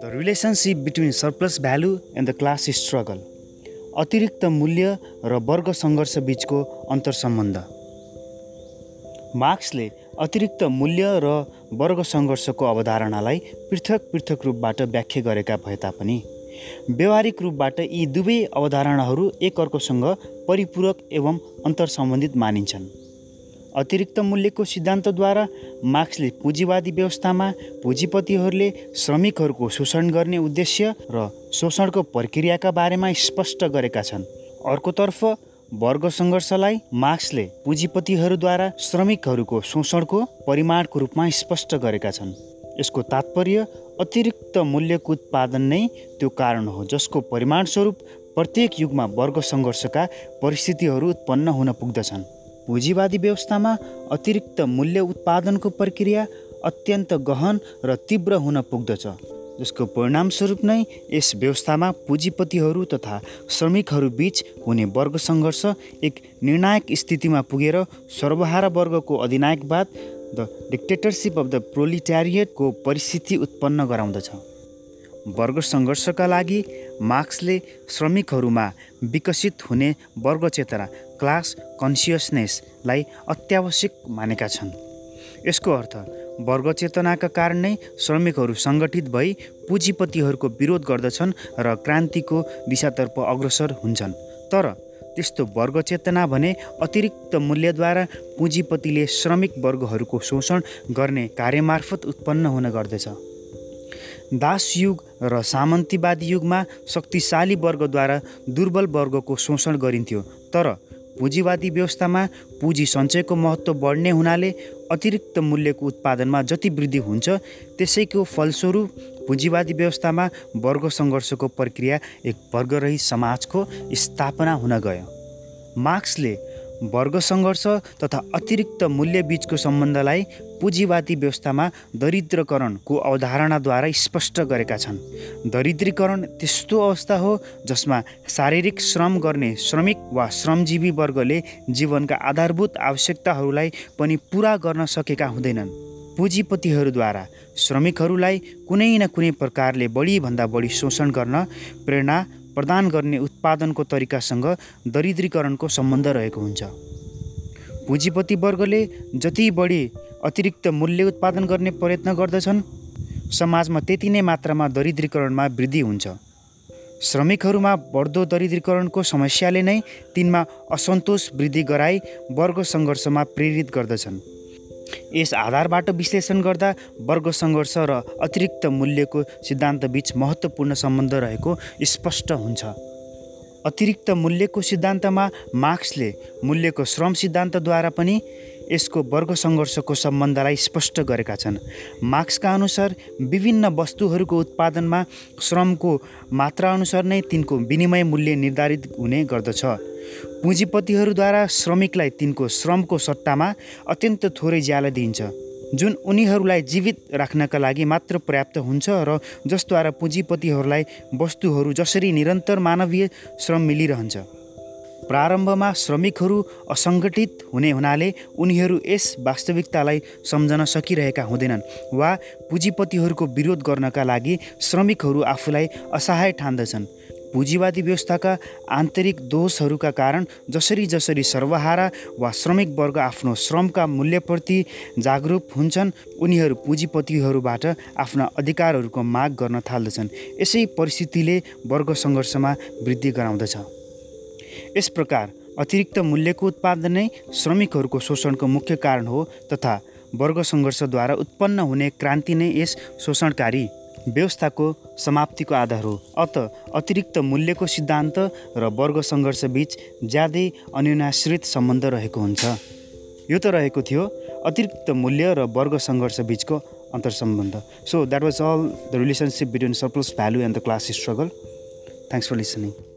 The relationship between surplus value and the class struggle अतिरिक्त मूल्य र वर्ग सङ्घर्ष बिचको अन्तर सम्बन्ध मार्क्सले अतिरिक्त मूल्य र वर्ग सङ्घर्षको अवधारणालाई पृथक पृथक रूपबाट व्याख्या गरेका भए तापनि व्यवहारिक रूपबाट यी दुवै अवधारणाहरू एकअर्कोसँग परिपूरक एवं अन्तर सम्बन्धित मानिन्छन्। अतिरिक्त मूल्यको सिद्धान्तद्वारा मार्क्सले पुँजीवादी व्यवस्थामा पुँजीपतिहरूले श्रमिकहरूको शोषण गर्ने उद्देश्य र शोषणको प्रक्रियाका बारेमा स्पष्ट गरेका छन्। अर्कोतर्फ वर्ग सङ्घर्षलाई मार्क्सले पुँजीपतिहरूद्वारा श्रमिकहरूको शोषणको परिमाणको रूपमा स्पष्ट गरेका छन्। यसको तात्पर्य अतिरिक्त मूल्यको उत्पादन नै त्यो कारण हो जसको परिमाणस्वरूप प्रत्येक युगमा वर्ग सङ्घर्षका परिस्थितिहरू उत्पन्न हुन पुग्दछन्। पुँजीवादी व्यवस्थामा अतिरिक्त मूल्य उत्पादनको प्रक्रिया अत्यन्त गहन र तीव्र हुन पुग्दछ जसको परिणामस्वरूप नै यस व्यवस्थामा पुँजीपतिहरू तथा श्रमिकहरू बिच हुने वर्ग सङ्घर्ष एक निर्णायक स्थितिमा पुगेर सर्वहारा वर्गको अधिनायकवाद द डिक्टेटरसिप अफ द प्रोलिट्यारिएटको परिस्थिति उत्पन्न गराउँदछ। वर्ग सङ्घर्षका लागि मार्क्सले श्रमिकहरूमा विकसित हुने वर्ग चेतना क्लास कन्सियसनेसलाई अत्यावश्यक मानेका छन्। यसको अर्थ वर्ग चेतनाका कारण नै श्रमिकहरू सङ्गठित भई पुँजीपतिहरूको विरोध गर्दछन् र क्रान्तिको दिशातर्फ अग्रसर हुन्छन्। तर त्यस्तो वर्ग चेतना भने अतिरिक्त मूल्यद्वारा पुँजीपतिले श्रमिक वर्गहरूको शोषण गर्ने कार्यमार्फत उत्पन्न हुन गर्दछ। दास युग र सामन्तीवादी युगमा शक्तिशाली वर्गद्वारा दुर्बल वर्गको शोषण गरिन्थ्यो तर पुँजीवादी व्यवस्थामा पुँजी सञ्चयको महत्त्व बढ्ने हुनाले अतिरिक्त मूल्यको उत्पादनमा जति वृद्धि हुन्छ त्यसैको फलस्वरूप पुँजीवादी व्यवस्थामा वर्ग सङ्घर्षको प्रक्रिया एक वर्गरहित समाजको स्थापना हुन गयो। मार्क्सले वर्ग सङ्घर्ष तथा अतिरिक्त मूल्य बिचको सम्बन्धलाई पुँजीवादी व्यवस्थामा दरिद्रकरणको अवधारणाद्वारा स्पष्ट गरेका छन्। दरिद्रीकरण त्यस्तो अवस्था हो जसमा शारीरिक श्रम गर्ने श्रमिक वा श्रमजीवी वर्गले जीवनका आधारभूत आवश्यकताहरूलाई पनि पुरा गर्न सकेका हुँदैनन्। पुँजीपतिहरूद्वारा श्रमिकहरूलाई कुनै न कुनै प्रकारले बढीभन्दा बढी शोषण गर्न प्रेरणा प्रदान गर्ने उत्पादनको तरिकासँग दरिद्रीकरणको सम्बन्ध रहेको हुन्छ। पुँजीपति वर्गले जति बढी अतिरिक्त मूल्य उत्पादन गर्ने प्रयत्न गर्दछन् समाजमा त्यति नै मात्रामा दरिद्रीकरणमा वृद्धि हुन्छ। श्रमिकहरूमा बढ्दो दरिद्रीकरणको समस्याले नै तिनमा असन्तोष वृद्धि गराई वर्ग सङ्घर्षमा प्रेरित गर्दछन्। यस आधारबाट विश्लेषण गर्दा वर्ग सङ्घर्ष र अतिरिक्त मूल्यको सिद्धान्तबीच महत्त्वपूर्ण सम्बन्ध रहेको स्पष्ट हुन्छ। अतिरिक्त मूल्यको सिद्धान्तमा मार्क्सले मूल्यको श्रम सिद्धान्तद्वारा पनि यसको वर्ग सङ्घर्षको सम्बन्धलाई स्पष्ट गरेका छन्। मार्क्सका अनुसार विभिन्न वस्तुहरूको उत्पादनमा श्रमको मात्राअनुसार नै तिनको विनिमय मूल्य निर्धारित हुने गर्दछ। पुँजीपतिहरूद्वारा श्रमिकलाई तिनको श्रमको सट्टामा अत्यन्त थोरै ज्याला दिइन्छ। जुन उनीहरूलाई जीवित राख्नका लागि मात्र पर्याप्त हुन्छ र जसद्वारा पुँजीपतिहरूलाई वस्तुहरू जसरी निरन्तर मानवीय श्रम मिलिरहन्छ। प्रारम्भमा श्रमिकहरू असङ्गठित हुने हुनाले उनीहरू यस वास्तविकतालाई सम्झन सकिरहेका हुँदैनन् वा पुँजीपतिहरूको विरोध गर्नका लागि श्रमिकहरू आफूलाई असहाय ठान्दछन्। पुँजीवादी व्यवस्थाका आन्तरिक दोषहरूका कारण जसरी जसरी सर्वहारा वा श्रमिक वर्ग आफ्नो श्रमका मूल्यप्रति जागरुक हुन्छन् उनीहरू पुँजीपतिहरूबाट आफ्ना अधिकारहरूको माग गर्न थाल्दछन्। यसै परिस्थितिले वर्ग सङ्घर्षमा वृद्धि गराउँदछ। यस प्रकार अतिरिक्त मूल्यको उत्पादन नै श्रमिकहरूको शोषणको मुख्य कारण हो तथा वर्ग सङ्घर्षद्वारा उत्पन्न हुने क्रान्ति नै यस शोषणकारी व्यवस्थाको समाप्तिको आधार हो। अत अतिरिक्त मूल्यको सिद्धान्त र वर्ग सङ्घर्षबिच ज्यादै अन्योन्याश्रित सम्बन्ध रहेको हुन्छ। यो त रहेको थियो अतिरिक्त मूल्य र वर्ग सङ्घर्ष बिचको अन्तर सम्बन्ध so that was all the relationship between surplus value and the class struggle thanks for listening